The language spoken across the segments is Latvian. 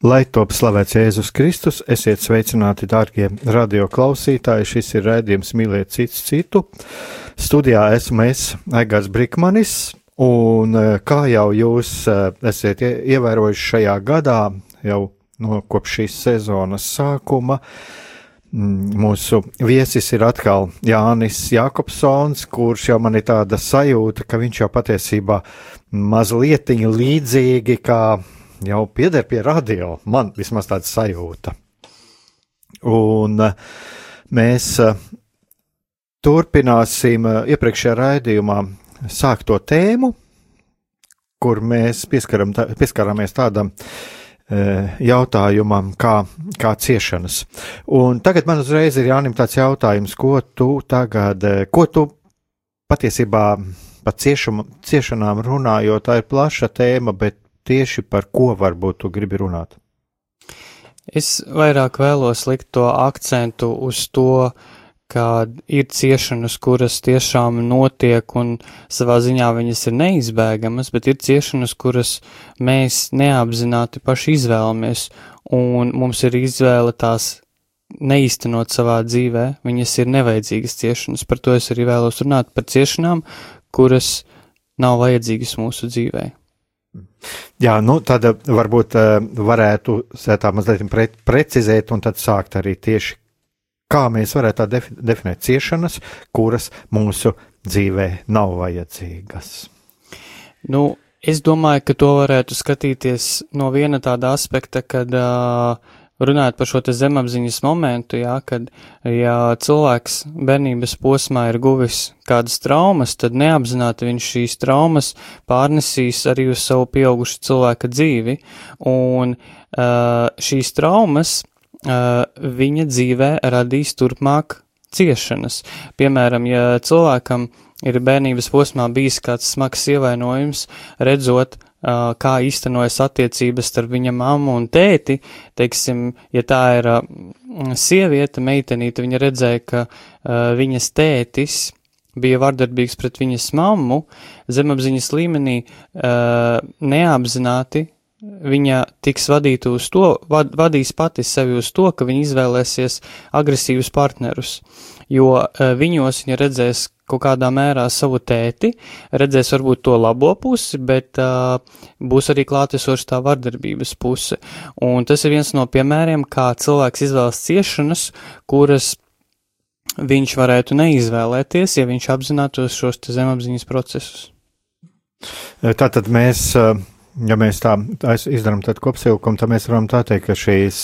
Lai top slavēts Jēzus Kristus, esiet sveicināti, dārgie radio klausītāji. Šis ir raidījums Mīliet cits citu. Studijā esmu es, Aigars Brikmanis, un eh, kā jau jūs eh, esat ievērojuši šajā gadā, jau no kopš šīs sezonas sākuma, mm, mūsu viesis ir atkal Jānis Jakobsons, kurš jau man ir tāda sajūta, ka viņš jau patiesībā mazliet līdzīgi kā jau pieder pie radio. Man vismaz tāda sajūta. Un eh, mēs eh, turpināsim eh, iepriekšējā raidījumā sākto tēmu, kur mēs pieskaram, pieskaramies tādam jautājumam, kā, kā ciešanas. Un tagad man uzreiz ir jānim tāds jautājums, ko tu tagad, ko tu patiesībā par ciešam, ciešanām runājot, tā ir plaša tēma, bet tieši par ko varbūt tu gribi runāt? Es vairāk vēlos likt to akcentu uz to, ka ir ciešanas, kuras tiešām notiek un savā ziņā viņas ir neizbēgamas, bet ir ciešanas, kuras mēs neapzināti paši izvēlamies, un mums ir izvēle tās neīstenot savā dzīvē, viņas ir nevajadzīgas ciešanas, par to es arī vēlos runāt, par ciešanām, kuras nav vajadzīgas mūsu dzīvē. Jā, nu tad eh, varbūt eh, varētu tā mazliet pre, precizēt un tad sākt arī tieši, kā mēs varētu tā defi, definēt ciešanas, kuras mūsu dzīvē nav vajadzīgas. Nu, es domāju, ka to varētu skatīties no viena tāda aspekta, kad uh, runājot par šo zemapziņas momentu, jā, kad, ja cilvēks bērnības posmā ir guvis kādas traumas, tad neapzināti viņš šīs traumas pārnesīs arī uz savu pieaugušu cilvēka dzīvi, un uh, šīs traumas uh, viņa dzīvē radīs turpmāk ciešanas. Piemēram, ja cilvēkam ir bērnības posmā bijis kāds smags ievainojums, redzot kā īstenojas attiecības starp viņa mammu un tēti, teiksim, ja tā ir sieviete, meitenīte, viņa redzēja, ka viņas tētis bija vardarbīgs pret viņas mammu, zemapziņas līmenī neapzināti viņa tiks vadīta uz to, vad, vadīs pati sevi uz to, ka viņa izvēlēsies agresīvus partnerus, jo viņos viņa redzēs kaut kādā mērā savu tēti, redzēs varbūt to labo pusi, bet uh, būs arī klātesoša tā vardarbības puse. Un tas ir viens no piemēriem, kā cilvēks izvēlas ciešanas, kuras viņš varētu neizvēlēties, ja viņš apzinātos šos zemapziņas procesus. Tātad mēs, ja mēs tā izdarām tādu kopsavilkumu, tad mēs varam tā teikt, ka šīs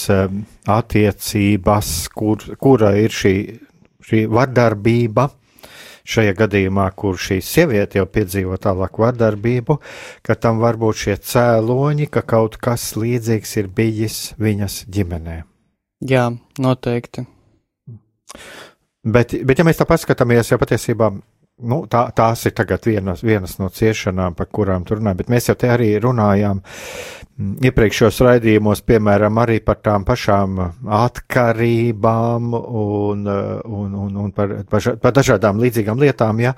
attiecības, kur, kura ir šī, šī vardarbība, šajā gadījumā, kur šī sieviete jau piedzīvo tālāk vardarbību, ka tam var būt šie cēloņi, ka kaut kas līdzīgs ir bijis viņas ģimenē. Jā, noteikti. Bet, bet ja mēs tā paskatāmies, jau patiesībā nu, tā, tās ir vienas, vienas no ciešanām, par kurām tur runājam, bet mēs jau te arī runājām mm, iepriekšējos raidījumos, piemēram, arī par tām pašām atkarībām un, un, un, un par, par dažādām līdzīgām lietām, ja,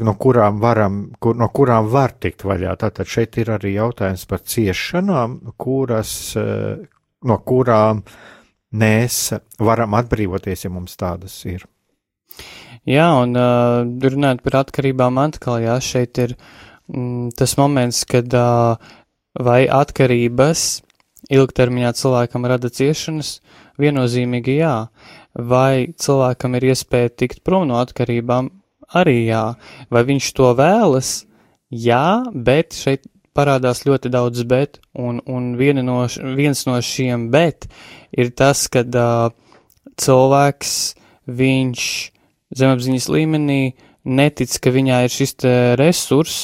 no kurām, varam, kur, no kurām var tikt vaļā. Tātad šeit ir arī jautājums par ciešanām, kuras, no kurām mēs varam atbrīvoties, ja mums tādas ir. Jā, un uh, runājot par atkarībām atkal, jā, šeit ir mm, tas moments, kad uh, vai atkarības ilgtermiņā cilvēkam rada ciešanas, viennozīmīgi jā. Vai cilvēkam ir iespēja tikt prom no atkarībām, arī jā. Vai viņš to vēlas? Jā, bet šeit parādās ļoti daudz bet, un, un no, viens no šiem bet ir tas, ka uh, cilvēks, viņš zemapziņas līmenī netic, ka viņā ir šis resurs,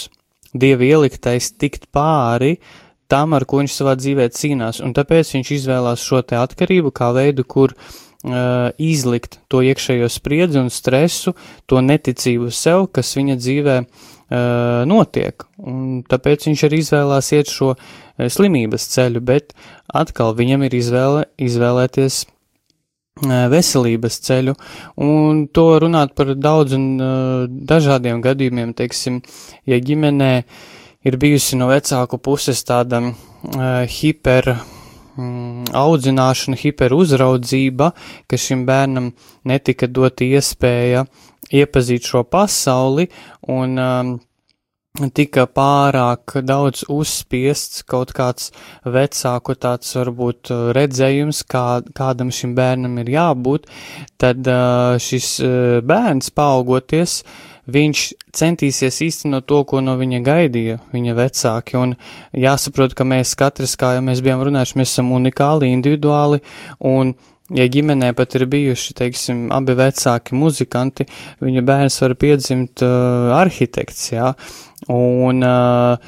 dieva ieliktais tikt pāri tam, ar ko viņš savā dzīvē cīnās, un tāpēc viņš izvēlās šo te atkarību kā veidu, kur uh, izlikt to iekšējo spriedzi un stresu, to neticību sev, kas viņa dzīvē uh, notiek, un tāpēc viņš arī izvēlās iet šo uh, slimības ceļu, bet atkal viņam ir izvēle, izvēlēties veselības ceļu, un to runāt par daudz un dažādiem gadījumiem, teiksim, ja ģimenē ir bijusi no vecāku puses tāda hiper mm, audzināšana, hiperuzraudzība, ka šim bērnam netika dota iespēja iepazīt šo pasauli, un um, tika pārāk daudz uzspiests kaut kāds vecāku tāds varbūt uh, redzējums, kā, kādam šim bērnam ir jābūt, tad uh, šis uh, bērns paaugoties, viņš centīsies īstenot to, ko no viņa gaidīja viņa vecāki, un jāsaprot, ka mēs katrs, kā jau mēs bijām runājuši, mēs esam unikāli, individuāli, un Ja ģimenē pat ir bijuši, teiksim, abi vecāki muzikanti, viņa bērns var piedzimt uh, arhitekts, jā, un uh,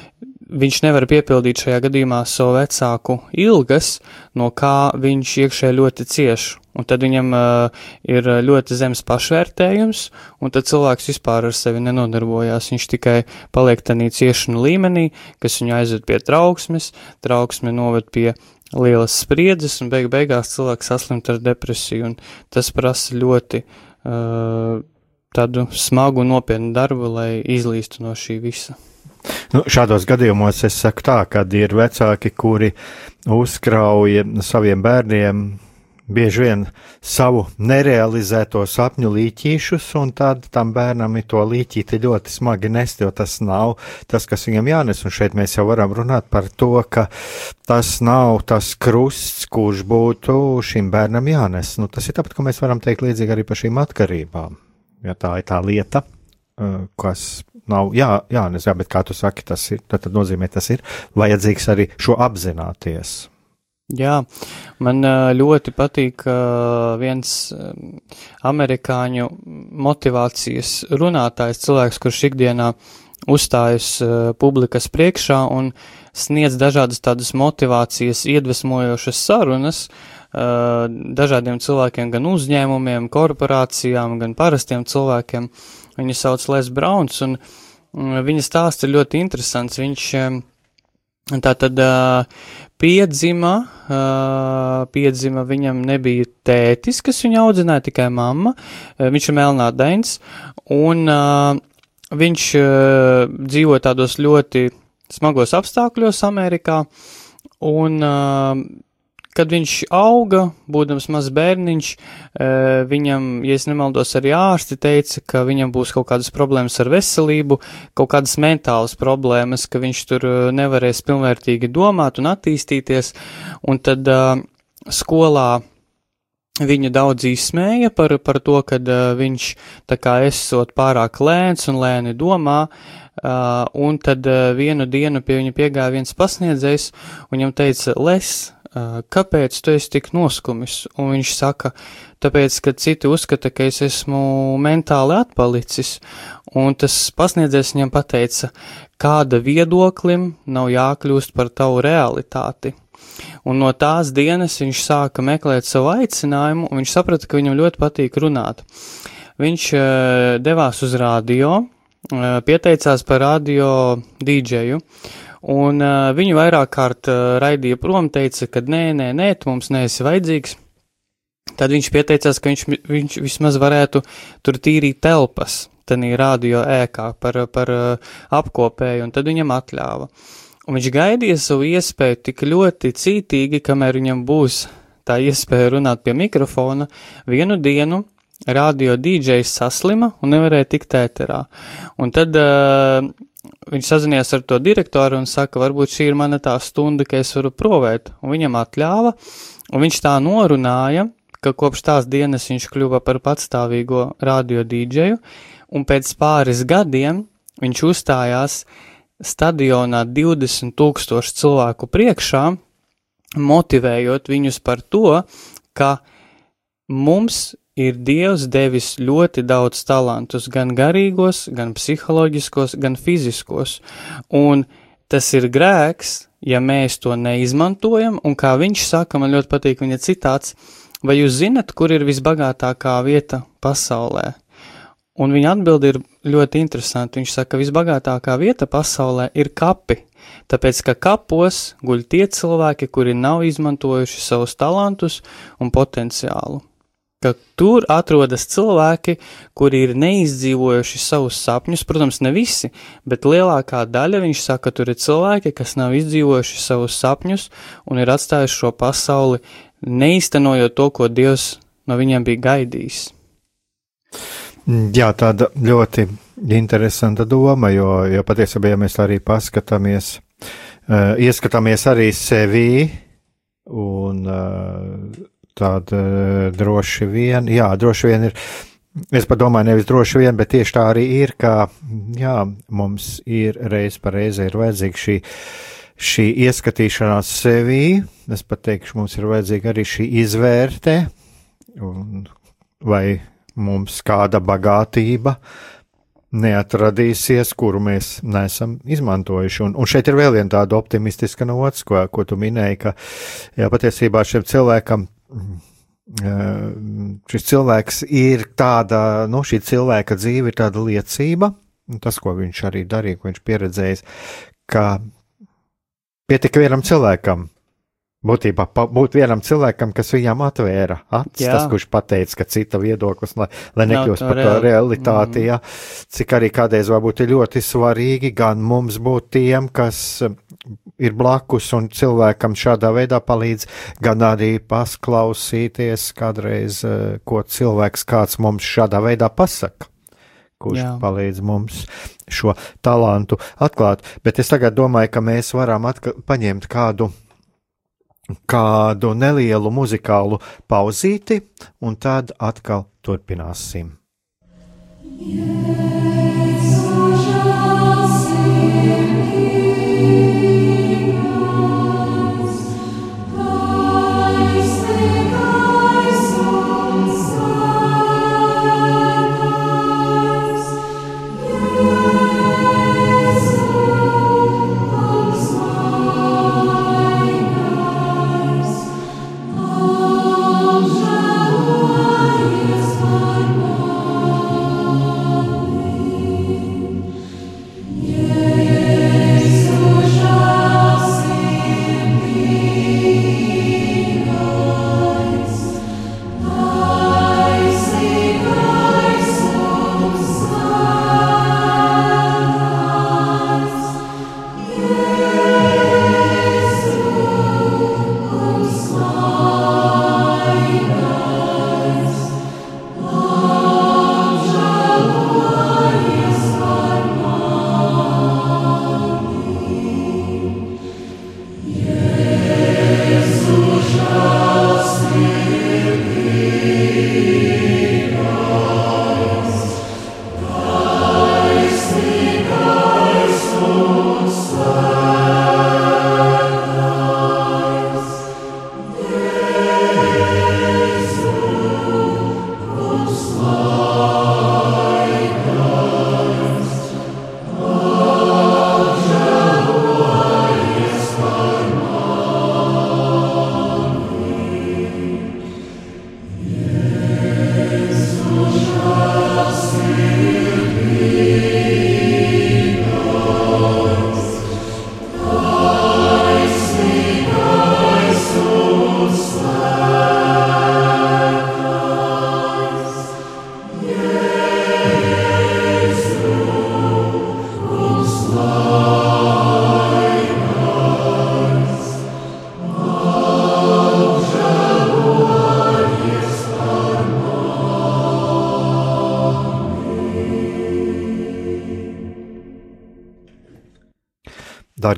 viņš nevar piepildīt šajā gadījumā savu vecāku ilgas, no kā viņš iekšē ļoti cieš, un tad viņam uh, ir ļoti zems pašvērtējums, un tad cilvēks vispār ar sevi nenodarbojās, viņš tikai paliek tādā ciešanu līmenī, kas viņu aizved pie trauksmes, trauksme noved pie lielas spriedzes, un beig beigās cilvēks saslimt ar depresiju, un tas prasa ļoti uh, tādu smagu, nopietnu darbu, lai izlīstu no šī visa. Nu, šādos gadījumos es saku tā, kad ir vecāki, kuri uzkrauja saviem bērniem bieži vien savu nerealizēto sapņu līķīšus, un tad tam bērnam ir to līķīti ļoti smagi nest, jo tas nav tas, kas viņam jānes. Un šeit mēs jau varam runāt par to, ka tas nav tas krusts, kurš būtu šim bērnam jānes. Nu, tas ir tāpat, ka mēs varam teikt līdzīgi arī par šīm atkarībām. Ja tā ir tā lieta, uh, kas nav jā, jā, bet kā tu saki, tas ir, tad, nozīmē, tas ir vajadzīgs arī šo apzināties. Jā, man ļoti patīk viens amerikāņu motivācijas runātājs, cilvēks, kurš ikdienā uzstājas publikas priekšā un sniedz dažādas tādas motivācijas, iedvesmojošas sarunas dažādiem cilvēkiem, gan uzņēmumiem, korporācijām, gan parastiem cilvēkiem. Viņu sauc Les Browns, un viņa stāsts ir ļoti interesants. Viņš Tā tad piedzima, piedzima viņam nebija tētis, kas viņu audzināja, tikai mamma. Viņš ir melnādains, un viņš dzīvo tādos ļoti smagos apstākļos Amerikā, un kad viņš auga, būdams mazs bērniņš, eh, viņam, ja es nemaldos, arī ārsti teica, ka viņam būs kaut kādas problēmas ar veselību, kaut kādas mentālas problēmas, ka viņš tur eh, nevarēs pilnvērtīgi domāt un attīstīties, un tad uh, skolā Viņu daudz izsmēja par, par to, ka uh, viņš tā kā esot pārāk lēns un lēni domā, uh, un tad uh, vienu dienu pie viņa piegāja viens pasniedzējs, un viņam teica, les, kāpēc tu esi tik noskumis? Un viņš saka, tāpēc, ka citi uzskata, ka es esmu mentāli atpalicis, un tas pasniedzējs viņam pateica, kāda viedoklim nav jākļūst par tavu realitāti. Un no tās dienas viņš sāka meklēt savu aicinājumu, un viņš saprata, ka viņam ļoti patīk runāt. Viņš uh, devās uz radio, uh, pieteicās par radio dīdžeju, Un uh, viņu vairāk kārt uh, raidīja prom, teica, ka nē, nē, nē, tu mums neesi vajadzīgs. Tad viņš pieteicās, ka viņš, viņš vismaz varētu tur tīrīt telpas, tenī radio ēkā par, par uh, apkopēju, un tad viņam atļāva. Un viņš gaidīja savu iespēju tik ļoti cītīgi, kamēr viņam būs tā iespēja runāt pie mikrofona. Vienu dienu radio DJs saslima un nevarēja tikt ēterā. Un tad uh, viņš sazinājās ar to direktoru un saka, varbūt šī ir mana tā stunda, ka es varu provēt, un viņam atļāva, un viņš tā norunāja, ka kopš tās dienas viņš kļuva par patstāvīgo radio dīdžeju, un pēc pāris gadiem viņš uzstājās stadionā 20 tūkstošu cilvēku priekšā, motivējot viņus par to, ka mums ir Dievs devis ļoti daudz talantus, gan garīgos, gan psiholoģiskos, gan fiziskos, un tas ir grēks, ja mēs to neizmantojam, un kā viņš saka, man ļoti patīk viņa citāts, vai jūs zinat, kur ir visbagātākā vieta pasaulē? Un viņa atbildi ir ļoti interesanti. Viņš saka, ka visbagātākā vieta pasaulē ir kapi, tāpēc ka kapos guļ tie cilvēki, kuri nav izmantojuši savus talantus un potenciālu ka tur atrodas cilvēki, kuri ir neizdzīvojuši savus sapņus, protams, ne visi, bet lielākā daļa viņš saka, tur ir cilvēki, kas nav izdzīvojuši savus sapņus un ir atstājuši šo pasauli, neiztenojot to, ko Dievs no viņiem bija gaidījis. Jā, tāda ļoti interesanta doma, jo, jo patiesībā, ja mēs arī paskatāmies, uh, ieskatāmies arī sevī un uh, tad uh, droši vien, jā, droši vien ir. Es padomāju, nevis droši vien, bet tieši tā arī ir, ka jā, mums ir reiz pa reizē ir vajadzīga šī, šī ieskatīšanās sevī. Es pat teikšu, mums ir vajadzīga arī šī izvērte, un vai mums kāda bagātība neatradīsies, kuru mēs neesam izmantojuši. Un, un šeit ir vēl viena tāda optimistiska nots, ko, ko tu minēji, ka jā, patiesībā šim cilvēkam šis cilvēks ir tāda, nu, šī cilvēka dzīve ir tāda liecība, tas, ko viņš arī darīja, ko viņš pieredzējis, ka pietika vienam cilvēkam. Būtībā būt vienam cilvēkam, kas viņam atvēra acis, jā. tas, kurš pateica, ka cita viedoklis, lai, lai nekļūst par to realitāti, mm. jā. Cik arī kādreiz varbūt ir ļoti svarīgi gan mums būt tiem, kas ir blakus un cilvēkam šādā veidā palīdz, gan arī pasklausīties kādreiz, eh, ko cilvēks kāds mums šādā veidā pasaka kurš Jā. palīdz mums šo talantu atklāt. Bet es tagad domāju, ka mēs varam paņemt kādu, kādu nelielu muzikālu pauzīti, un tad atkal turpināsim. Yes,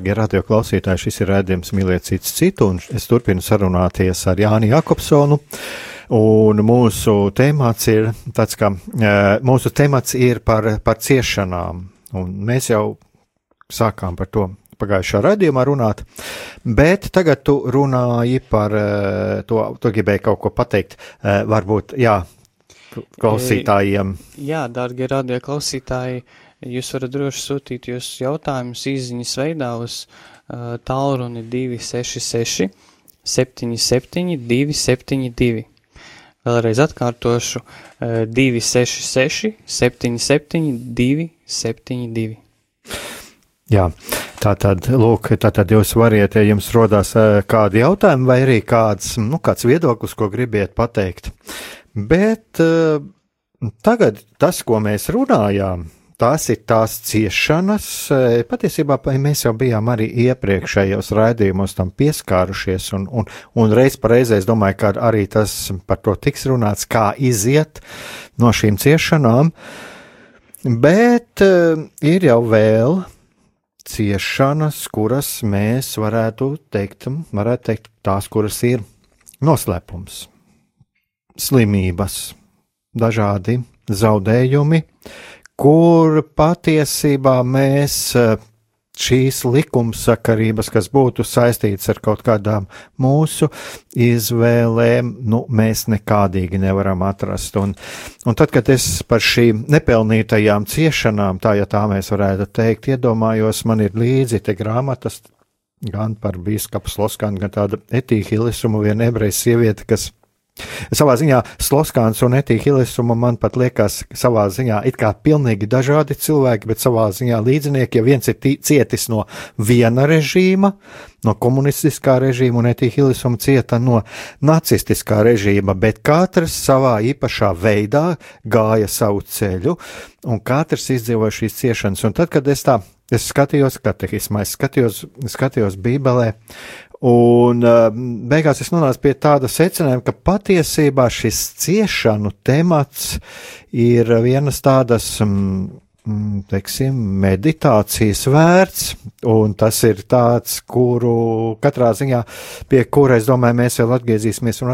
Darbie radioklausītāji, šis ir rādījums Mīliet cits citu, un es turpinu sarunāties ar Jāni Jakobsonu. Un mūsu temats ir tāds, ka mūsu temats ir par, par ciešanām, un mēs jau sākām par to pagājušā raidījumā runāt, bet tagad tu runāji par to, tu gribēji kaut ko pateikt, varbūt, jā, klausītājiem. Jā, dārgie radio klausītāji, jūs varat droši sūtīt jūsu jautājumus īziņas veidā uz uh, tālruni 266 77 272. Vēlreiz atkārtošu uh, 266 77 272. Jā, tā tad, lūk, tā tad jūs variet, ja jums rodās kādi jautājumi vai arī kāds, nu, kāds viedoklis, ko gribiet pateikt. Bet uh, tagad tas, ko mēs runājām, tās ir tās ciešanas. Eh, patiesībā mēs jau bijām arī iepriekšējos raidījumos tam pieskārušies, un, un, un reiz par reizi es domāju, ka arī tas par to tiks runāts, kā iziet no šīm ciešanām. Bet uh, ir jau vēl ciešanas, kuras mēs varētu teikt, varētu teikt tās, kuras ir noslēpums slimības, dažādi zaudējumi, kur patiesībā mēs eh, šīs likumsakarības, kas būtu saistītas ar kaut kādām mūsu izvēlēm, nu, mēs nekādīgi nevaram atrast. Un, un tad, kad es par šīm nepelnītajām ciešanām, tā ja tā mēs varētu teikt, iedomājos, man ir līdzi te grāmatas, gan par bīskapu Sloskanu, gan tāda etīhilisumu, viena ebreja sieviete, kas Savā ziņā Sloskāns un Etīhilisuma man pat liekas, savā ziņā it kā pilnīgi dažādi cilvēki, bet savā ziņā līdzinieki, ja viens ir cietis no viena režīma, no komunistiskā režīma, un Etīhilisuma cieta no nacistiskā režīma, bet katrs savā īpašā veidā gāja savu ceļu, un katrs izdzīvoja šīs ciešanas. Un tad, kad es tā Es skatījos katehismā, es skatījos, skatījos Bībelē, Un uh, beigās es nonācu pie tāda secinājuma, ka patiesībā šis ciešanu temats ir vienas tādas, mm, teiksim, meditācijas vērts, un tas ir tāds, kuru katrā ziņā, pie kura, es domāju, mēs vēl atgriezīsimies un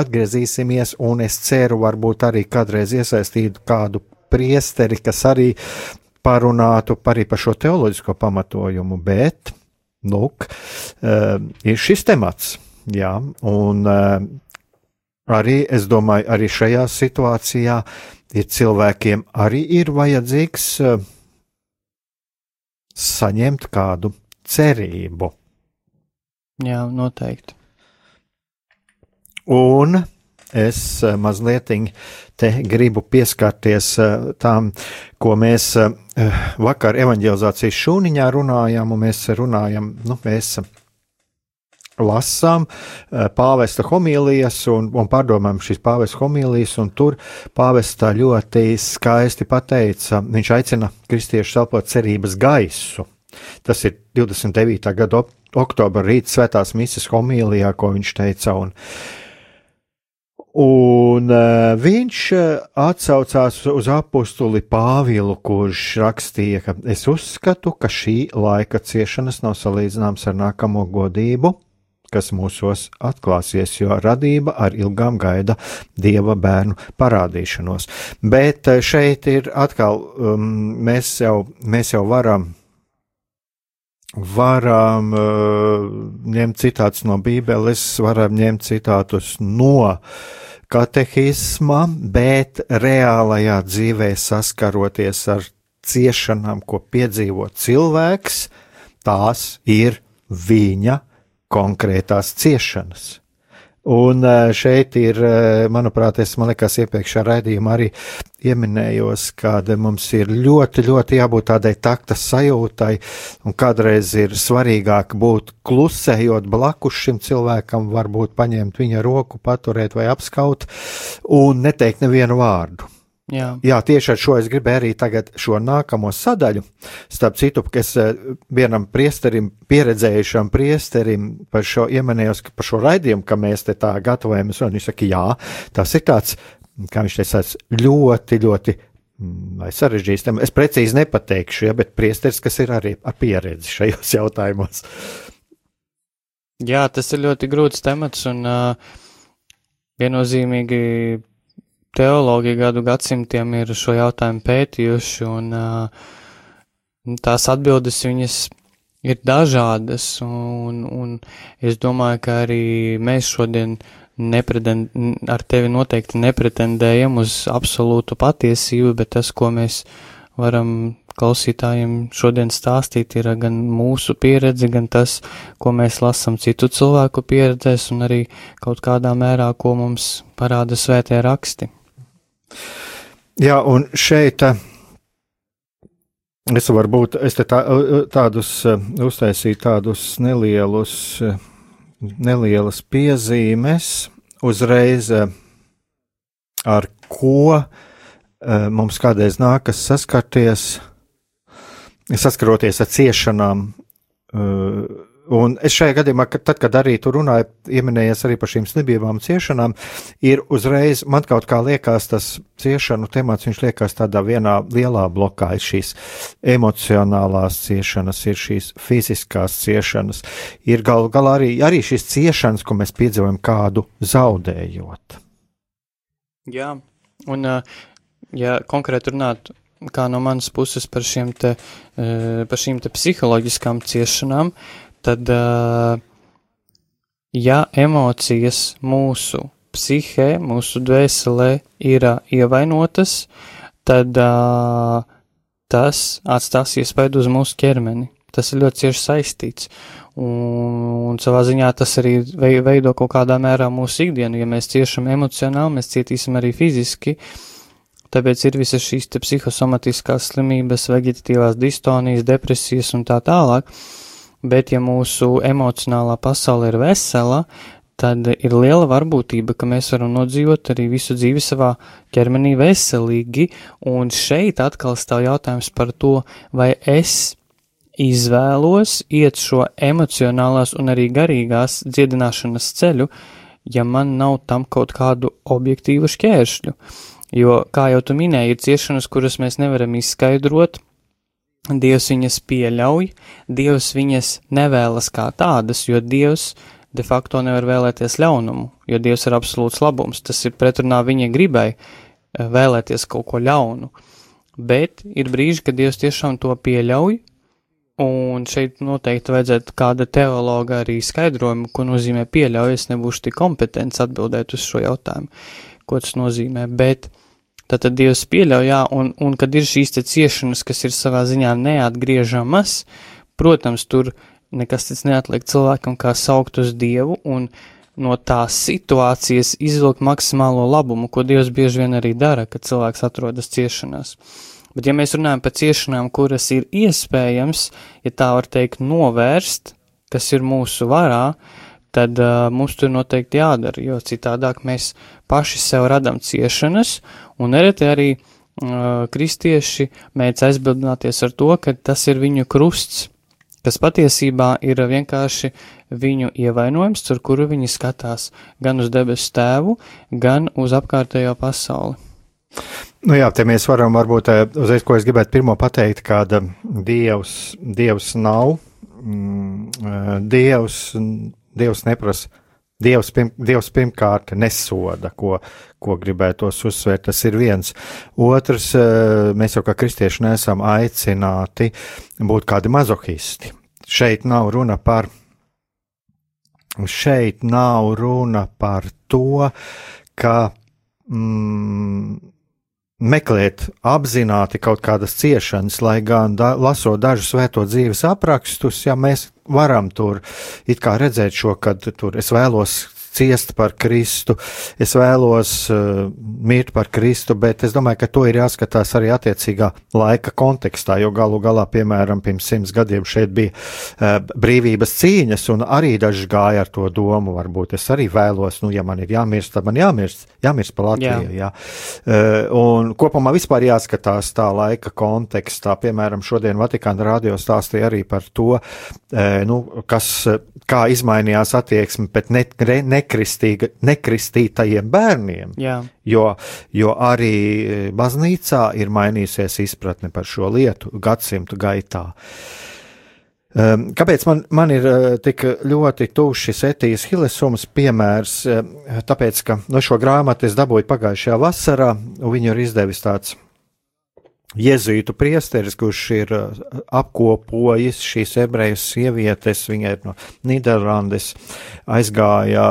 atgriezīsimies, un es ceru varbūt arī kādreiz iesaistītu kādu priesteri, kas arī parunātu arī par šo teoloģisko pamatojumu, bet lūk, uh, ir šis temats. Jā, un uh, arī es domāju, arī šajā situācijā ir cilvēkiem arī ir vajadzīgs uh, saņemt kādu cerību. Jā, noteikti. Un es mazliet te gribu pieskarties tām, ko mēs vakar evanģelizācijas šūniņā runājām, un mēs runājam, nu, mēs lasām pāvesta homīlijas un, un pārdomājam šīs pāvesta homīlijas, un tur pāvesta ļoti skaisti pateica, viņš aicina kristiešus elpot cerības gaisu. Tas ir 29. gada oktobra rīta svētās misijas homīlijā, ko viņš teica, un, Un uh, viņš uh, atsaucās uz apakstuli Pāvilu, kurš rakstīja, ka es uzskatu, ka šī laika ciešanas nav salīdzināmas ar nākamo godību, kas mūsos atklāsies, jo radība ar ilgām gaida dieva bērnu parādīšanos. Bet uh, šeit ir atkal, um, mēs, jau, mēs jau varam varam uh, ņemt citātus no Bībeles, varam ņemt citātus no katehisma, bet reālajā dzīvē saskaroties ar ciešanām, ko piedzīvo cilvēks, tās ir viņa konkrētās ciešanas. Un eh, šeit ir, eh, manuprāt, es man liekas, iepriekšā raidījumā arī pieminējos, ka mums ir ļoti, ļoti jābūt tādai takta sajūtai, un kādreiz ir svarīgāk būt klusējot blakus šim cilvēkam, varbūt paņemt viņa roku, paturēt vai apskaut, un neteikt nevienu vārdu. Jā. Jā, tieši ar šo es gribēju arī tagad šo nākamo sadaļu. Starp citu, kas eh, vienam priesterim, pieredzējušam priesterim par šo iemanījos, par šo raidījumu, ka mēs te tā gatavojamies, un viņš saka, jā, tas ir tāds, kā viņš teica, ļoti, ļoti vai sarežģīts temats. Es precīzi nepateikšu, ja, bet priesteris, kas ir arī ar pieredzi šajos jautājumos. Jā, tas ir ļoti grūts temats un uh, viennozīmīgi teologi gadu gadsimtiem ir šo jautājumu pētījuši un uh, tās atbildes viņas ir dažādas un, un es domāju, ka arī mēs šodien nepretend, ar tevi noteikti nepretendējam uz absolūtu patiesību, bet tas, ko mēs varam klausītājiem šodien stāstīt, ir gan mūsu pieredze, gan tas, ko mēs lasām citu cilvēku pieredzēs, un arī kaut kādā mērā, ko mums parāda svētie raksti. Jā, un šeit eh, es varbūt es tā, tādus eh, uztaisīju tādus nelielus uh, nelielas piezīmes uzreiz, eh, ar ko eh, mums kādreiz nākas saskarties, saskaroties ar ciešanām eh, Un es šajā gadījumā, kad, tad, kad arī tur runāju, pieminējies arī par šīm slimībām, ciešanām, ir uzreiz man kaut kā liekas, tas ciešanu temats, viņš liekas tādā vienā lielā blokā. Ir šīs emocionālās ciešanas, ir šīs fiziskās ciešanas, ir gal galā arī, arī šīs ciešanas, ko mēs piedzīvojam kādu zaudējot. Jā, un ja konkrēti runāt kā no manas puses par, te, par šīm te psiholoģiskām ciešanām, tad, ja emocijas mūsu psihē, mūsu dvēselē ir ievainotas, tad tas atstās iespaidu uz mūsu ķermeni. Tas ir ļoti cieši saistīts. Un, un savā ziņā tas arī veido kaut kādā mērā mūsu ikdienu. Ja mēs ciešam emocionāli, mēs cietīsim arī fiziski. Tāpēc ir visas šīs psihosomatiskās slimības, vegetatīvās distonijas, depresijas un tā tālāk. Uh, bet ja mūsu emocionālā pasaule ir vesela, tad ir liela varbūtība, ka mēs varam nodzīvot arī visu dzīvi savā ķermenī veselīgi, un šeit atkal stāv jautājums par to, vai es izvēlos iet šo emocionālās un arī garīgās dziedināšanas ceļu, ja man nav tam kaut kādu objektīvu šķēršļu. Jo, kā jau tu minēji, ir ciešanas, kuras mēs nevaram izskaidrot, Dievs viņas pieļauj, Dievs viņas nevēlas kā tādas, jo Dievs de facto nevar vēlēties ļaunumu, jo Dievs ir absolūts labums. Tas ir pretrunā viņa gribai eh, vēlēties kaut ko ļaunu. Bet ir brīži, kad Dievs tiešām to pieļauj, un šeit noteikti vajadzētu kāda teologa arī skaidrojumu, ko nozīmē pieļauj. Es nebūšu tik kompetents atbildēt uz šo jautājumu, ko tas nozīmē, bet Tātad Dievs pieļauj, jā, un, un kad ir šīs te ciešanas, kas ir savā ziņā neatgriežamas, protams, tur nekas cits neatliek cilvēkam kā saukt uz Dievu un no tās situācijas izvilkt maksimālo labumu, ko Dievs bieži vien arī dara, kad cilvēks atrodas ciešanās. Bet ja mēs runājam par ciešanām, kuras ir iespējams, ja tā var teikt, novērst, kas ir mūsu varā, tad uh, mums tur noteikti jādara, jo citādāk mēs paši sev radam ciešanas, un nereti arī uh, kristieši mēdz aizbildināties ar to, ka tas ir viņu krusts, kas patiesībā ir vienkārši viņu ievainojums, ar kuru viņi skatās gan uz debesu tēvu, gan uz apkārtējo pasauli. Nu jā, te mēs varam varbūt uzreiz, ko es gribētu pirmo pateikt, kāda Dievs, Dievs nav. Mm, Dievs Dievs neprasa. Dievs, pirm, Dievs pirmkārt nesoda, ko, ko gribētos uzsvērt. Tas ir viens. Otrs, eh, mēs jau kā kristieši neesam aicināti būt kādi mazohisti. Šeit nav runa par, šeit nav runa par to, ka mm, meklēt apzināti kaut kādas ciešanas, lai gan da, lasot dažus svēto dzīves aprakstus, ja mēs varam tur redzēt šo, kad tur es vēlos ciest par Kristu, es vēlos uh, mirt par Kristu, bet es domāju, ka to ir jāskatās arī attiecīgā laika kontekstā, jo galu galā, piemēram, pirms simts gadiem šeit bija uh, brīvības cīņas, un arī daži gāja ar to domu, varbūt es arī vēlos, nu, ja man ir jāmirst, tad man jāmirst, jāmirst par Latviju, jā. jā. Uh, un kopumā vispār jāskatās tā laika kontekstā, piemēram, šodien Vatikāna radio stāstīja arī par to, uh, nu, kas, kā izmainījās attieksme pret ne, ne nekristītajiem bērniem. Jā. Jo, jo arī baznīcā ir mainījusies izpratne par šo lietu gadsimtu gaitā. Um, kāpēc man, man ir uh, tik ļoti tuvs šis etijas hilesums piemērs? Uh, tāpēc, ka no šo grāmatu es dabūju pagājušajā vasarā, un viņu ir izdevis tāds Jēzus priesteris, kurš ir uh, apkopojis šīs ebreju sievietes, viņa ir no Nīderlandes, aizgāja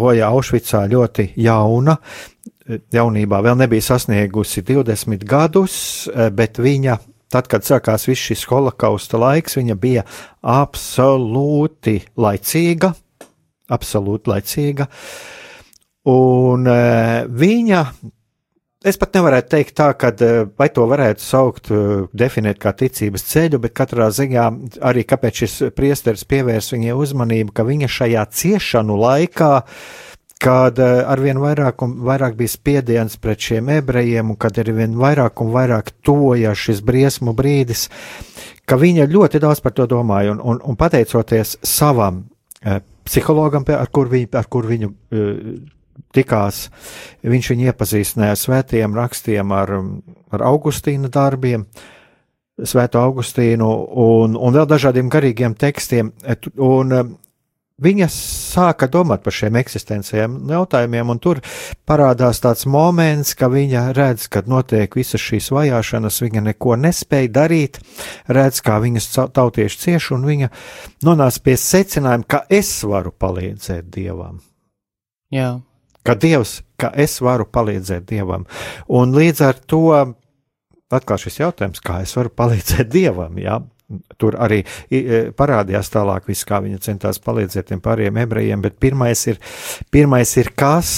bojā Aušvicā ļoti jauna, jaunībā vēl nebija sasniegusi 20 gadus, bet viņa Tad, kad sākās viss šis holokausta laiks, viņa bija absolūti laicīga, absolūti laicīga, un viņa, es pat nevarētu teikt tā, ka e, vai to varētu saukt, e, definēt kā ticības ceļu, bet katrā ziņā arī kāpēc šis priesteris pievērs viņai uzmanību, ka viņa šajā ciešanu laikā kad eh, arvien vairāk un vairāk bija spiediens pret šiem ebrejiem, un kad arvien vairāk un vairāk tojās šis briesmu brīdis, ka viņa ļoti daudz par to domāja, un, un, un pateicoties savam eh, psihologam, ar kur viņu, ar kur viņu eh, tikās, viņš viņu iepazīstināja ar svētiem rakstiem, ar, ar Augustīna darbiem. Svēto Augustīnu un, un vēl dažādiem garīgiem tekstiem. Un, viņa sāka domāt par šiem eksistenciāliem jautājumiem, un tur parādās tāds moments, ka viņa redz, kad notiek visas šīs vajāšanas, viņa neko nespēja darīt, redz, kā viņas tautieši cieš, un viņa nonāca pie secinājuma, ka es varu palīdzēt Dievam. Jā. Ka Dievs, ka es varu palīdzēt Dievam. Un līdz ar to atkal šis jautājums, kā es varu palīdzēt Dievam, jā, Tur arī e, parādījās tālāk, viss, kā viņa centās palīdzēt tiem pārējiem ebrejiem, bet pirmais ir, pirmais ir kas,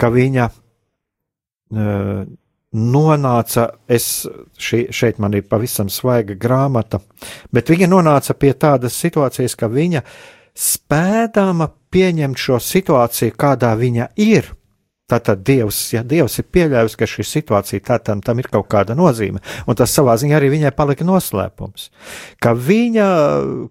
ka viņa uh, nonāca, es šī, šeit man ir pavisam svaiga grāmata, bet viņa nonāca pie tādas situācijas, ka viņa spēdama pieņemt šo situāciju, kādā viņa ir, Tātad Dievs, ja Dievs ir pieļāvis, ka šī situācija tā tam, tam ir kaut kāda nozīme, un tas savā ziņā arī viņai palika noslēpums, ka viņa,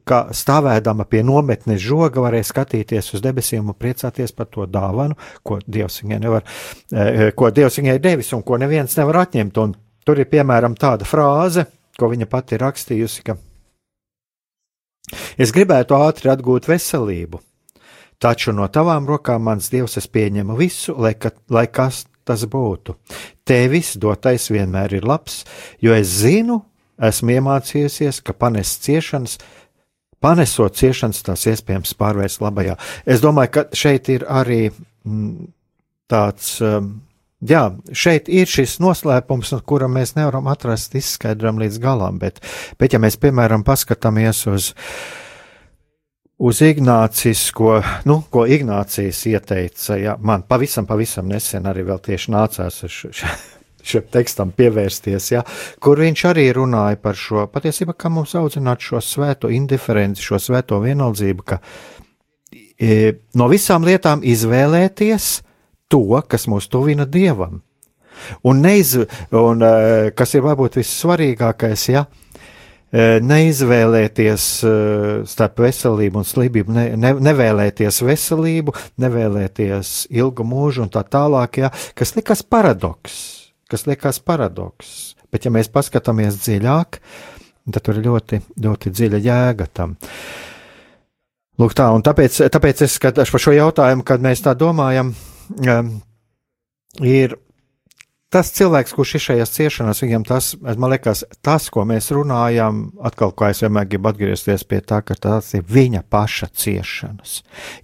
kā stāvēdama pie nometnes žoga, varēja skatīties uz debesīm un priecāties par to dāvanu, ko Dievs viņai nevar, eh, ko Dievs viņai devis un ko neviens nevar atņemt, un tur ir piemēram tāda frāze, ko viņa pati rakstījusi, ka es gribētu ātri atgūt veselību, Taču no tavām rokām, mans dievs, es pieņemu visu, lai, ka, lai kas tas būtu. Tevis dotais vienmēr ir labs, jo es zinu, esmu iemācījusies, ka panest ciešanas, panesot ciešanas, tās iespējams pārvērst labajā. Es domāju, ka šeit ir arī mm, tāds. Um, Jā, šeit ir šis noslēpums, no kura mēs nevaram atrast izskaidram līdz galam, bet, bet ja mēs, piemēram, paskatāmies uz uz Ignācisko, nu, ko Ignācijas ieteica, ja, man pavisam, pavisam nesen arī vēl tieši nācās šim tekstam pievērsties, ja, kur viņš arī runāja par šo, patiesībā, kā mums audzināt šo svēto indiferenci, šo svēto vienaldzību, ka e, no visām lietām izvēlēties to, kas mūs tuvina Dievam. Un, neiz, un e, kas ir varbūt vissvarīgākais, ja, neizvēlēties starp veselību un slimību, ne, ne, nevēlēties veselību, nevēlēties ilgu mūžu un tā tālāk, ja, kas likās paradoks, kas likās paradoks. Bet, ja mēs paskatāmies dziļāk, tad tur ir ļoti, ļoti dziļa jēga tam. Lūk, tā, un tāpēc, tāpēc es skatos par šo jautājumu, kad mēs tā domājam, um, ir tas cilvēks, kurš ir šajās ciešanās, viņam tas, man liekas, tas, ko mēs runājam, atkal, kā es vienmēr gribu atgriezties pie tā, ka tās ir viņa paša ciešanas.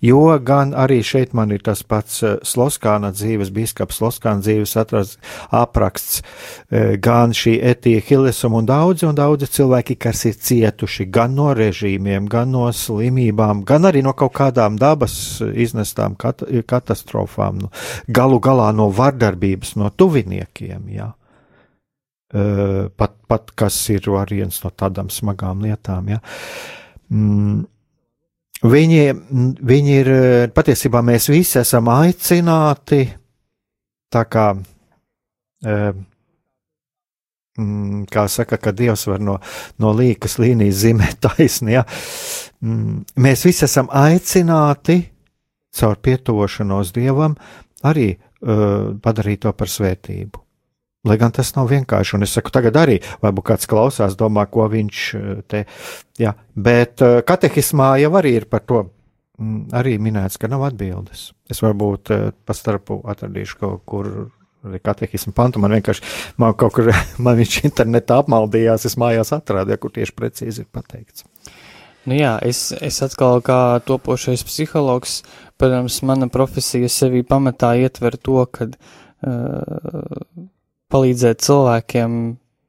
Jo gan arī šeit man ir tas pats eh, Sloskāna dzīves, biskaps Sloskāna dzīves atrast apraksts, eh, gan šī etija Hilesum un daudzi un daudzi cilvēki, kas ir cietuši gan no režīmiem, gan no slimībām, gan arī no kaut kādām dabas iznestām kat katastrofām, nu, galu galā no vardarbības, no tuvinības dzīvniekiem. Jā. Uh, pat, pat kas ir viens no tādām smagām lietām. Ja. Mm, viņi, viņi ir patiesībā mēs visi esam aicināti tā kā. Uh, kā saka, ka Dievs var no, no līkas līnijas zīmēt taisni. Ja? Mēs visi esam aicināti caur pietuvošanos Dievam, arī padarīt to par svētību. Lai gan tas nav vienkārši, un es saku, tagad arī, varbūt kāds klausās, domā, ko viņš te, jā, bet uh, katehismā jau arī ir par to mm, arī minēts, ka nav atbildes. Es varbūt pa starpu atradīšu kaut kur katehismu pantu. Man vienkārši man kaut kur, man viņš internetā apmaldījās, es mājās atrādīju, kur tieši precīzi ir pateikts. Nu jā, es, es atkal kā topošais psihologs, protams, mana profesija sevī pamatā ietver to, ka uh, palīdzēt cilvēkiem